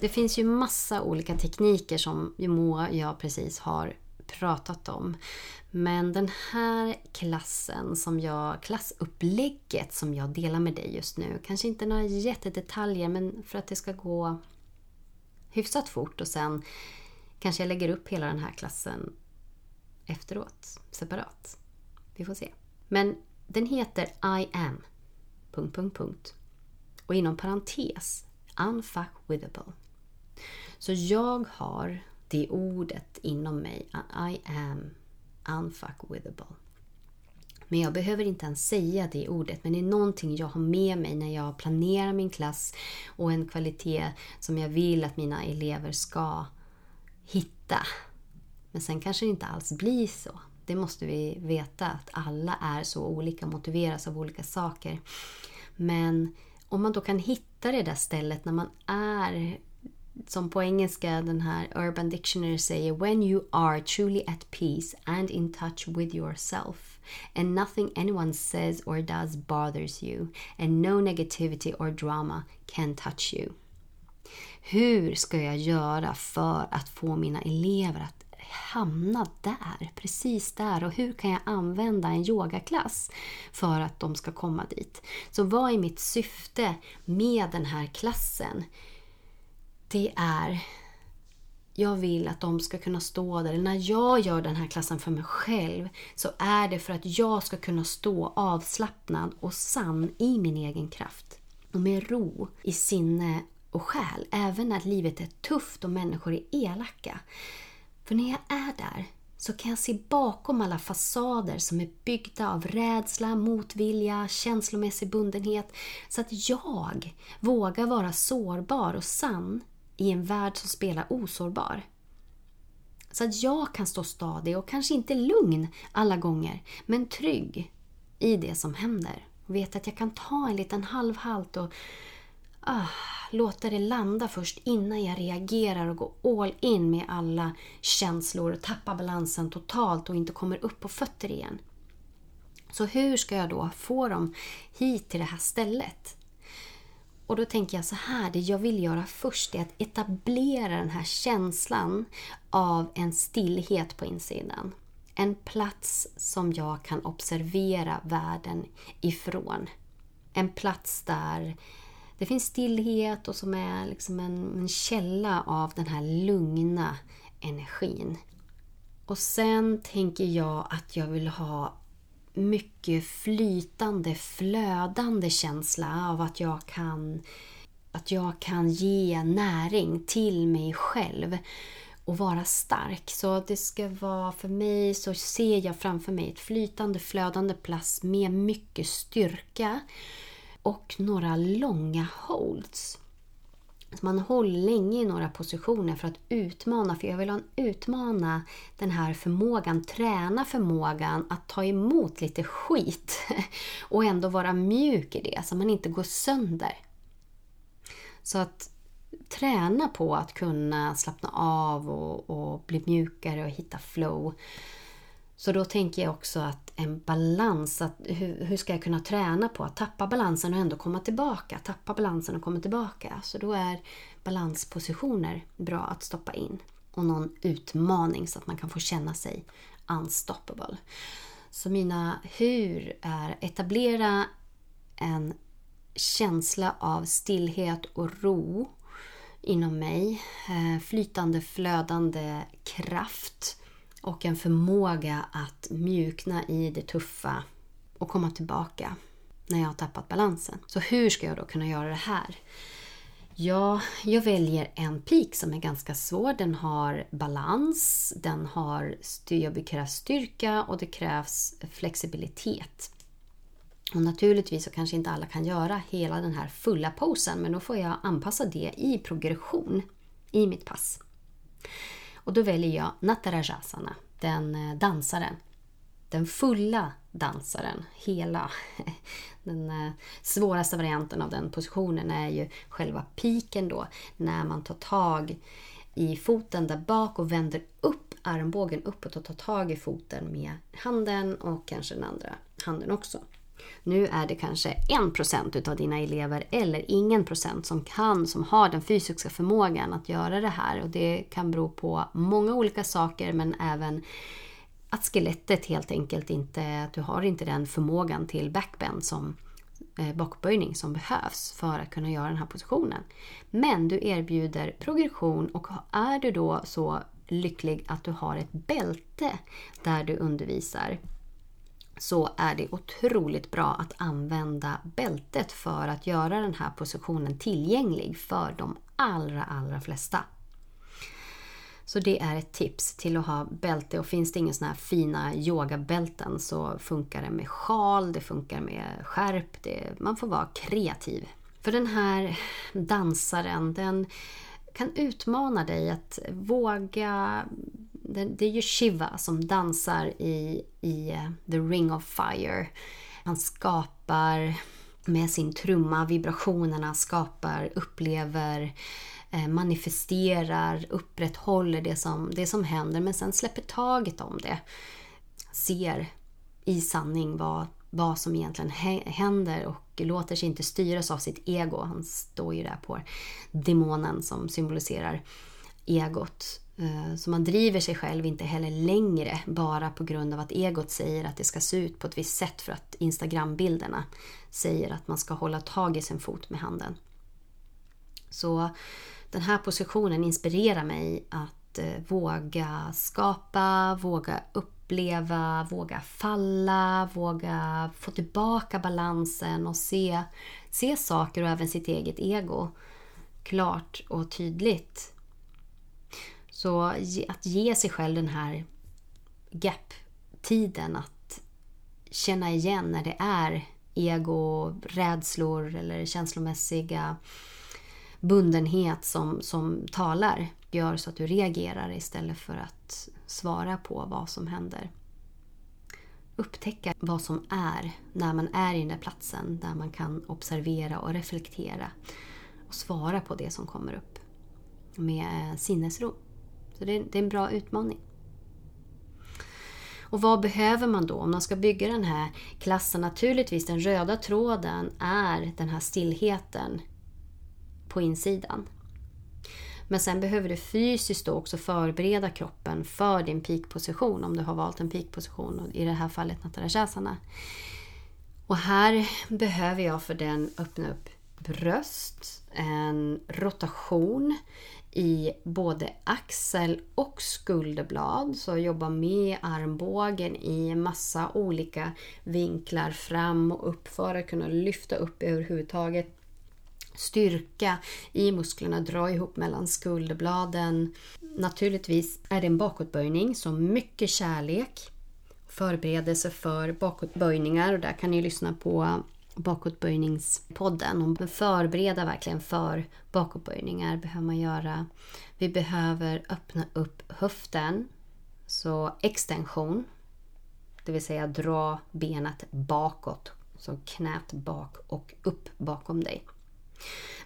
det finns ju massa olika tekniker som Moa och jag precis har pratat om. Men den här klassen, som jag, klassupplägget som jag delar med dig just nu, kanske inte några jättedetaljer men för att det ska gå hyfsat fort och sen kanske jag lägger upp hela den här klassen efteråt, separat. Vi får se. Men den heter I am... Punkt, punkt, punkt. Och inom parentes, unfuckwithable. Så jag har det ordet inom mig, I am unfuckwithable. Men jag behöver inte ens säga det ordet, men det är någonting jag har med mig när jag planerar min klass och en kvalitet som jag vill att mina elever ska hitta. Men sen kanske det inte alls blir så. Det måste vi veta, att alla är så olika, och motiveras av olika saker. Men om man då kan hitta det där stället när man är som på engelska den här Urban Dictionary säger When you are truly at peace and in touch with yourself and nothing anyone says or does bothers you and no negativity or drama can touch you. Hur ska jag göra för att få mina elever att hamna där, precis där och hur kan jag använda en yogaklass för att de ska komma dit? Så vad är mitt syfte med den här klassen? Det är jag vill att de ska kunna stå där. När jag gör den här klassen för mig själv så är det för att jag ska kunna stå avslappnad och sann i min egen kraft. Och med ro i sinne och själ, även när livet är tufft och människor är elaka. För när jag är där så kan jag se bakom alla fasader som är byggda av rädsla, motvilja, känslomässig bundenhet så att jag vågar vara sårbar och sann i en värld som spelar osårbar. Så att jag kan stå stadig och kanske inte lugn alla gånger, men trygg i det som händer. Och veta att jag kan ta en liten halvhalt och ah, låta det landa först innan jag reagerar och går all in med alla känslor och tappar balansen totalt och inte kommer upp på fötter igen. Så hur ska jag då få dem hit till det här stället? Och då tänker jag så här, det jag vill göra först är att etablera den här känslan av en stillhet på insidan. En plats som jag kan observera världen ifrån. En plats där det finns stillhet och som är liksom en, en källa av den här lugna energin. Och sen tänker jag att jag vill ha mycket flytande, flödande känsla av att jag kan att jag kan ge näring till mig själv och vara stark. Så det ska vara, för mig så ser jag framför mig ett flytande, flödande plats med mycket styrka och några långa holds. Så man håller länge i några positioner för att utmana, för jag vill utmana den här förmågan, träna förmågan att ta emot lite skit och ändå vara mjuk i det så man inte går sönder. Så att träna på att kunna slappna av och, och bli mjukare och hitta flow. Så då tänker jag också att en balans, att hur, hur, ska jag kunna träna på att tappa balansen och ändå komma tillbaka? Tappa balansen och komma tillbaka. Så då är balanspositioner bra att stoppa in. Och någon utmaning så att man kan få känna sig unstoppable. Så mina hur är etablera en känsla av stillhet och ro inom mig. Eh, flytande, flödande kraft och en förmåga att mjukna i det tuffa och komma tillbaka när jag har tappat balansen. Så hur ska jag då kunna göra det här? Ja, jag väljer en pik som är ganska svår. Den har balans, den har Det krävs styrka och det krävs flexibilitet. Och naturligtvis så kanske inte alla kan göra hela den här fulla posen men då får jag anpassa det i progression i mitt pass. Och då väljer jag Natarajasana, den eh, dansaren. Den fulla dansaren, hela. Den eh, svåraste varianten av den positionen är ju själva piken då, när man tar tag i foten där bak och vänder upp armbågen uppåt och tar tag i foten med handen och kanske den andra handen också. Nu är det kanske 1% utav dina elever eller ingen procent som kan, som har den fysiska förmågan att göra det här. Och det kan bero på många olika saker men även att skelettet helt enkelt inte, att du har inte den förmågan till backbend som eh, bakböjning som behövs för att kunna göra den här positionen. Men du erbjuder progression och är du då så lycklig att du har ett bälte där du undervisar så är det otroligt bra att använda bältet för att göra den här positionen tillgänglig för de allra, allra flesta. Så det är ett tips till att ha bälte och finns det inga såna här fina yogabälten så funkar det med sjal, det funkar med skärp, det, man får vara kreativ. För den här dansaren, den kan utmana dig att våga det är ju Shiva som dansar i, i eh, The Ring of Fire. Han skapar med sin trumma, vibrationerna skapar, upplever, eh, manifesterar, upprätthåller det som, det som händer men sen släpper taget om det. Ser i sanning vad, vad som egentligen händer och låter sig inte styras av sitt ego. Han står ju där på demonen som symboliserar egot. Eh, så man driver sig själv inte heller längre bara på grund av att egot säger att det ska se ut på ett visst sätt för att Instagram-bilderna säger att man ska hålla tag i sin fot med handen. Så den här positionen inspirerar mig att eh, våga skapa, våga uppleva, våga falla, våga få tillbaka balansen och se, se saker och även sitt eget ego klart och tydligt så att ge sig själv den här gap-tiden att känna igen när det är ego, rädslor eller känslomässiga bundenhet som, som talar gör så att du reagerar istället för att svara på vad som händer. Upptäcka vad som är när man är i den där platsen där man kan observera och reflektera och svara på det som kommer upp med sinnesro. Så det är, det är en bra utmaning. Och vad behöver man då om man ska bygga den här klassen? Naturligtvis den röda tråden är den här stillheten på insidan. Men sen behöver du fysiskt då också förbereda kroppen för din peakposition om du har valt en peakposition, i det här fallet Natarajasana. Och här behöver jag för den öppna upp bröst, en rotation, i både axel och skulderblad. Så jobba med armbågen i massa olika vinklar fram och upp för att kunna lyfta upp överhuvudtaget. Styrka i musklerna, dra ihop mellan skulderbladen. Naturligtvis är det en bakåtböjning, så mycket kärlek. Förberedelse för bakåtböjningar och där kan ni lyssna på bakåtböjningspodden. Om förbereda verkligen för bakåtböjningar behöver man göra. Vi behöver öppna upp höften. Så extension. Det vill säga dra benet bakåt. Så knät bak och upp bakom dig.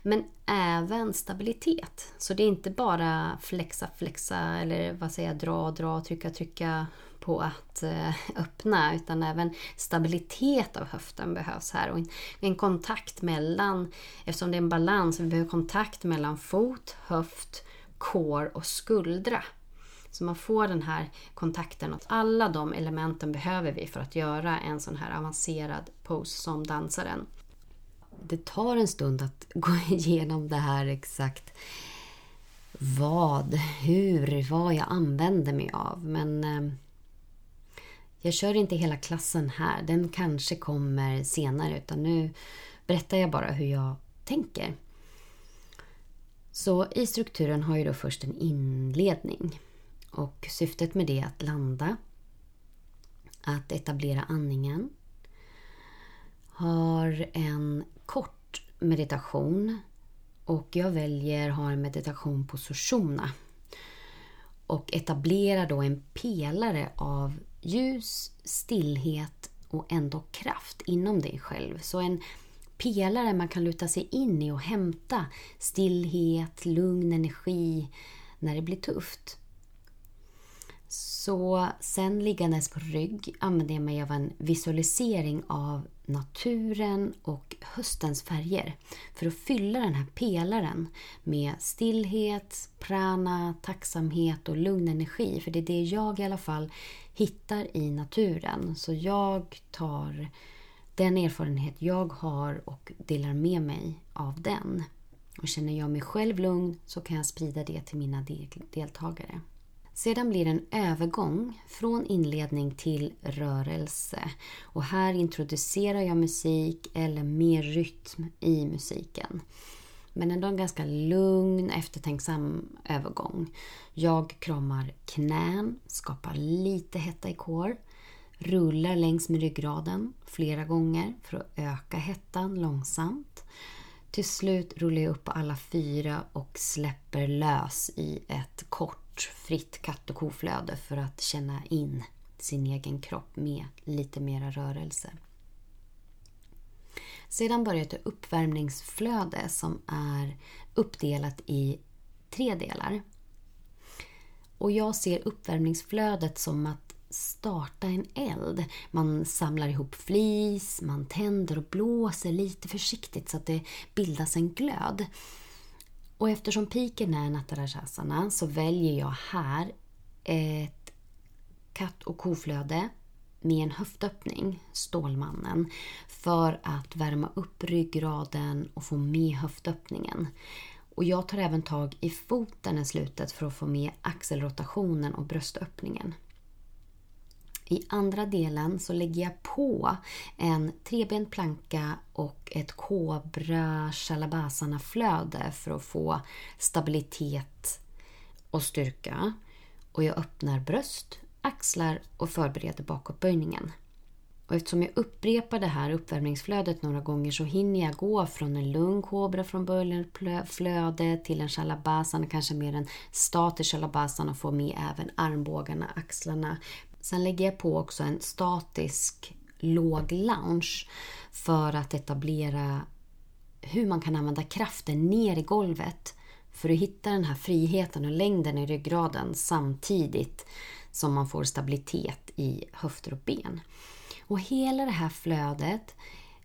Men även stabilitet. Så det är inte bara flexa, flexa eller vad säger jag, dra, dra, trycka, trycka på att eh, öppna utan även stabilitet av höften behövs här. Och en kontakt mellan, eftersom det är en balans, vi behöver kontakt mellan fot, höft, core och skuldra. Så man får den här kontakten. Och alla de elementen behöver vi för att göra en sån här avancerad pose som dansaren. Det tar en stund att gå igenom det här exakt vad, hur, vad jag använder mig av. Men eh, jag kör inte hela klassen här. Den kanske kommer senare. Utan nu berättar jag bara hur jag tänker. Så i strukturen har jag då först en inledning. Och syftet med det är att landa. Att etablera andningen. Har en kort meditation. Och jag väljer att ha en meditation på Sushumna. Och etablera då en pelare av ljus, stillhet och ändå kraft inom dig själv. Så en pelare man kan luta sig in i och hämta stillhet, lugn, energi när det blir tufft. Så sen liggandes på rygg använder jag mig av en visualisering av naturen och höstens färger för att fylla den här pelaren med stillhet, prana, tacksamhet och lugn energi. För det är det jag i alla fall hittar i naturen. Så jag tar den erfarenhet jag har och delar med mig av den. Och känner jag mig själv lugn så kan jag sprida det till mina deltagare. Sedan blir det en övergång från inledning till rörelse. Och här introducerar jag musik eller mer rytm i musiken. Men ändå en ganska lugn, eftertänksam övergång. Jag kramar knän, skapar lite hetta i kår. Rullar längs med ryggraden flera gånger för att öka hettan långsamt. Till slut rullar jag upp på alla fyra och släpper lös i ett kort fritt katt och koflöde för att känna in sin egen kropp med lite mera rörelse. Sedan börjar ett uppvärmningsflöde som är uppdelat i tre delar. Och jag ser uppvärmningsflödet som att starta en eld. Man samlar ihop flis, man tänder och blåser lite försiktigt så att det bildas en glöd. Och eftersom piken är Natarajasana så väljer jag här ett katt och koflöde med en höftöppning, Stålmannen, för att värma upp ryggraden och få med höftöppningen. Och jag tar även tag i foten i slutet för att få med axelrotationen och bröstöppningen. I andra delen så lägger jag på en trebent planka och ett kobra shalabasana flöde för att få stabilitet och styrka. Och jag öppnar bröst, axlar och förbereder bakåtböjningen. Och eftersom jag upprepar det här uppvärmningsflödet några gånger så hinner jag gå från en lugn kobra från början flöde till en Shalabasan, kanske mer en statisk Shalabasan och få med även armbågarna, axlarna, Sen lägger jag på också en statisk låg lounge för att etablera hur man kan använda kraften ner i golvet för att hitta den här friheten och längden i ryggraden samtidigt som man får stabilitet i höfter och ben. Och hela det här flödet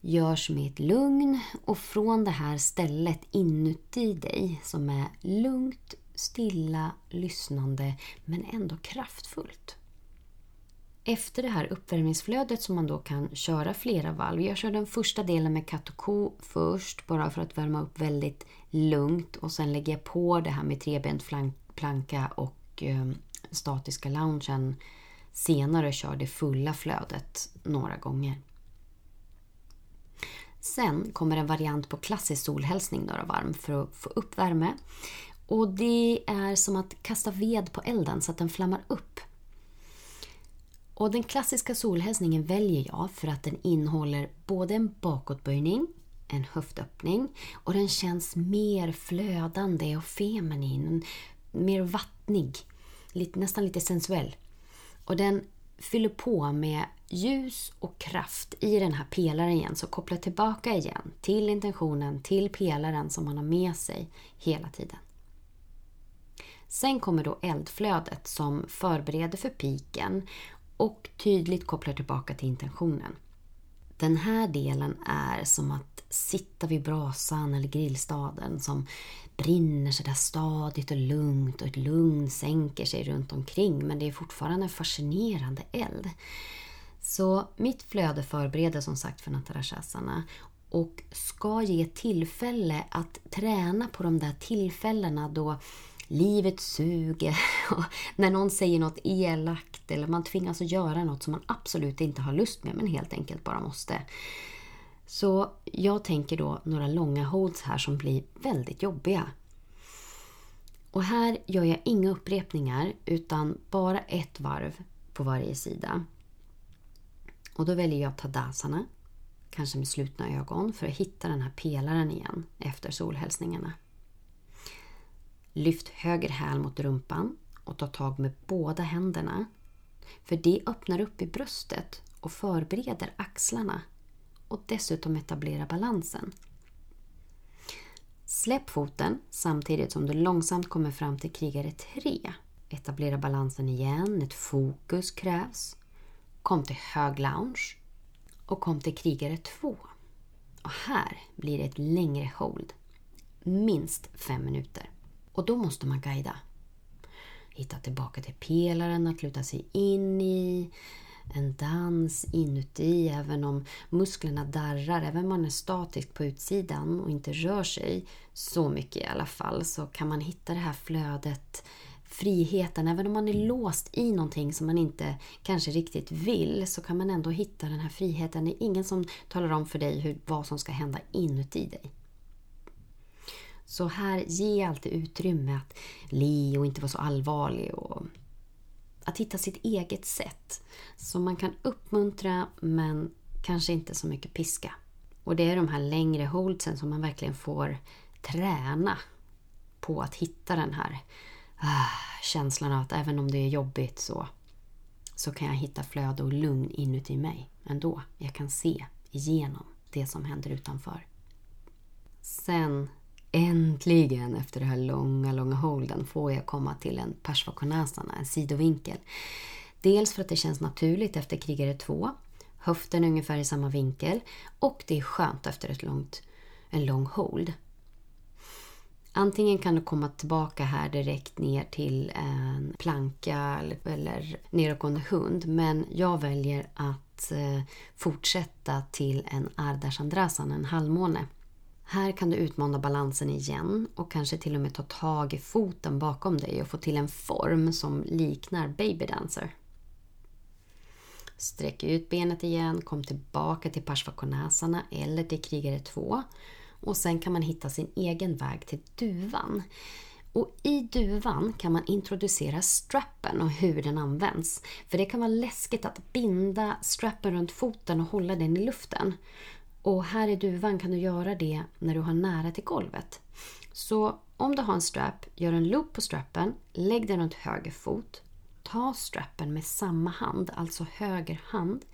görs med ett lugn och från det här stället inuti dig som är lugnt, stilla, lyssnande men ändå kraftfullt efter det här uppvärmningsflödet som man då kan köra flera valv. Jag kör den första delen med katt och ko först bara för att värma upp väldigt lugnt och sen lägger jag på det här med trebent planka och eh, statiska loungen senare och kör det fulla flödet några gånger. Sen kommer en variant på klassisk solhälsning några varv för att få upp värme. Och det är som att kasta ved på elden så att den flammar upp. Och den klassiska solhälsningen väljer jag för att den innehåller både en bakåtböjning, en höftöppning och den känns mer flödande och feminin, mer vattnig, nästan lite sensuell. Och den fyller på med ljus och kraft i den här pelaren igen. Så koppla tillbaka igen till intentionen, till pelaren som man har med sig hela tiden. Sen kommer då eldflödet som förbereder för piken och tydligt kopplar tillbaka till intentionen. Den här delen är som att sitta vid brasan eller grillstaden som brinner sådär stadigt och lugnt och ett lugn sänker sig runt omkring men det är fortfarande en fascinerande eld. Så mitt flöde förbereder som sagt för Natarashasana och ska ge tillfälle att träna på de där tillfällena då livet suger. Och när någon säger något elakt eller man tvingas att göra något som man absolut inte har lust med men helt enkelt bara måste. Så jag tänker då några långa holds här som blir väldigt jobbiga. Och här gör jag inga upprepningar utan bara ett varv på varje sida. Och då väljer jag Tadasana, kanske med slutna ögon, för att hitta den här pelaren igen efter solhälsningarna. Lyft höger häl mot rumpan och ta tag med båda händerna. För det öppnar upp i bröstet och förbereder axlarna och dessutom etablera balansen. Släpp foten samtidigt som du långsamt kommer fram till krigare 3. Etablera balansen igen. Ett fokus krävs. Kom till hög lounge. Och kom till krigare 2. Och här blir det ett längre hold. Minst 5 minuter. Och då måste man guida. Hitta tillbaka till pelaren att luta sig in i. En dans inuti, även om musklerna darrar, även om man är statisk på utsidan och inte rör sig så mycket i alla fall, så kan man hitta det här flödet friheten, även om man är låst i någonting som man inte kanske riktigt vill, så kan man ändå hitta den här friheten. Det är ingen som talar om för dig hur, vad som ska hända inuti dig. Så här, ge alltid utrymme att le och inte vara så allvarlig. Och att hitta sitt eget sätt. Som man kan uppmuntra men kanske inte så mycket piska. Och det är de här längre holdsen som man verkligen får träna på att hitta den här ah, känslan av att även om det är jobbigt så, så kan jag hitta flöde och lugn inuti mig ändå. Jag kan se igenom det som händer utanför. Sen Äntligen efter den här långa, långa holden får jag komma till en Parsvakonasana, en sidovinkel. Dels för att det känns naturligt efter krigare 2. Höften är ungefär i samma vinkel och det är skönt efter ett långt, en lång hold. Antingen kan du komma tillbaka här direkt ner till en planka eller nedåtgående hund men jag väljer att eh, fortsätta till en Ardashandrasan, en halvmåne. Här kan du utmana balansen igen och kanske till och med ta tag i foten bakom dig och få till en form som liknar baby dancer. Sträck ut benet igen, kom tillbaka till Parshvakonasana eller till krigare 2. Och sen kan man hitta sin egen väg till duvan. Och i duvan kan man introducera strappen och hur den används. För det kan vara läskigt att binda strappen runt foten och hålla den i luften. Och här i duvan kan du göra det när du har nära till golvet. Så om du har en strap, gör en loop på strappen, lägg den runt höger fot. Ta strappen med samma hand, alltså höger hand,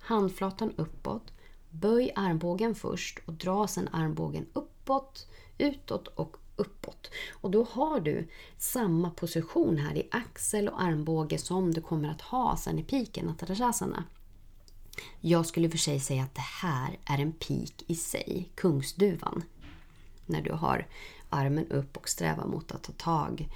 handflatan uppåt. Böj armbågen först och dra sedan armbågen uppåt, utåt och uppåt. Och då har du samma position här i axel och armbåge som du kommer att ha sen i piken, Atarasana. Jag skulle för sig säga att det här är en pik i sig, kungsduvan. När du har armen upp och strävar mot att ta tag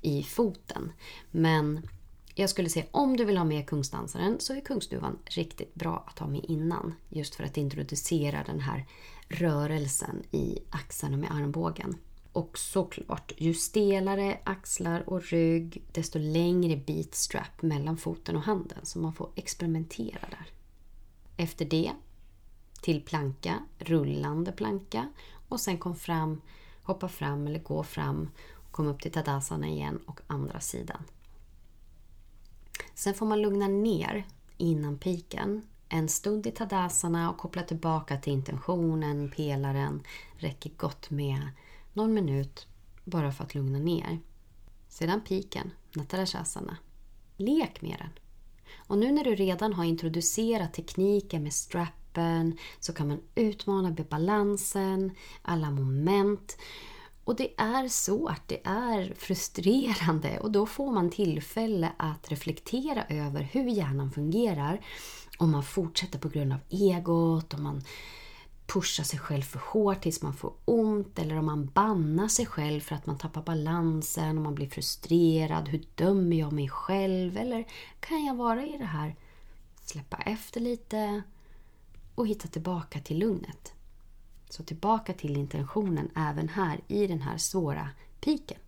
i foten. Men jag skulle säga om du vill ha med kungsdansaren så är kungsduvan riktigt bra att ha med innan. Just för att introducera den här rörelsen i axeln och med armbågen. Och såklart, ju stelare axlar och rygg desto längre beatstrap mellan foten och handen. Så man får experimentera där. Efter det till planka, rullande planka och sen kom fram, hoppa fram eller gå fram och kom upp till tadasana igen och andra sidan. Sen får man lugna ner innan piken. En stund i tadasana och koppla tillbaka till intentionen, pelaren. Räcker gott med någon minut bara för att lugna ner. Sedan piken, natarashasana. Lek med den. Och nu när du redan har introducerat tekniken med strappen så kan man utmana med balansen, alla moment. Och det är svårt, det är frustrerande och då får man tillfälle att reflektera över hur hjärnan fungerar om man fortsätter på grund av egot, om man pushar sig själv för hårt tills man får ont eller om man bannar sig själv för att man tappar balansen och man blir frustrerad. Hur dömer jag mig själv? Eller kan jag vara i det här, släppa efter lite och hitta tillbaka till lugnet? Så tillbaka till intentionen även här i den här svåra piken.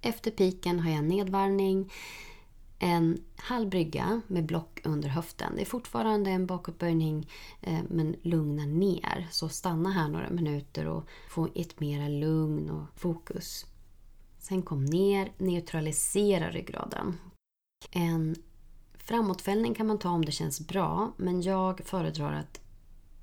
Efter piken har jag nedvarvning en halv brygga med block under höften. Det är fortfarande en bakåtböjning eh, men lugna ner. Så stanna här några minuter och få ett mera lugn och fokus. Sen kom ner, neutralisera ryggraden. En framåtfällning kan man ta om det känns bra men jag föredrar att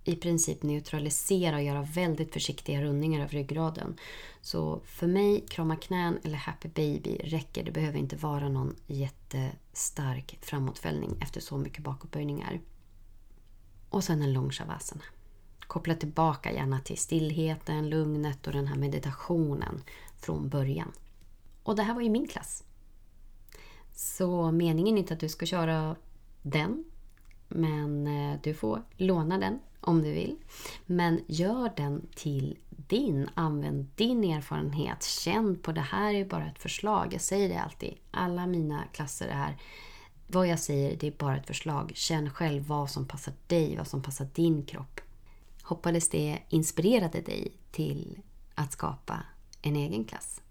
i princip neutralisera och göra väldigt försiktiga rundningar av ryggraden. Så för mig, krama knän eller happy baby räcker. Det behöver inte vara någon jättestark framåtfällning efter så mycket bakåtböjningar. Och sen en lång shavasana. Koppla tillbaka gärna till stillheten, lugnet och den här meditationen från början. Och det här var ju min klass. Så meningen är inte att du ska köra den. Men eh, du får låna den om du vill. Men gör den till din. Använd din erfarenhet. Känn på det här är bara ett förslag. Jag säger det alltid. Alla mina klasser är vad jag säger det är bara ett förslag. Känn själv vad som passar dig, vad som passar din kropp. Hoppades det inspirerade dig till att skapa en egen klass.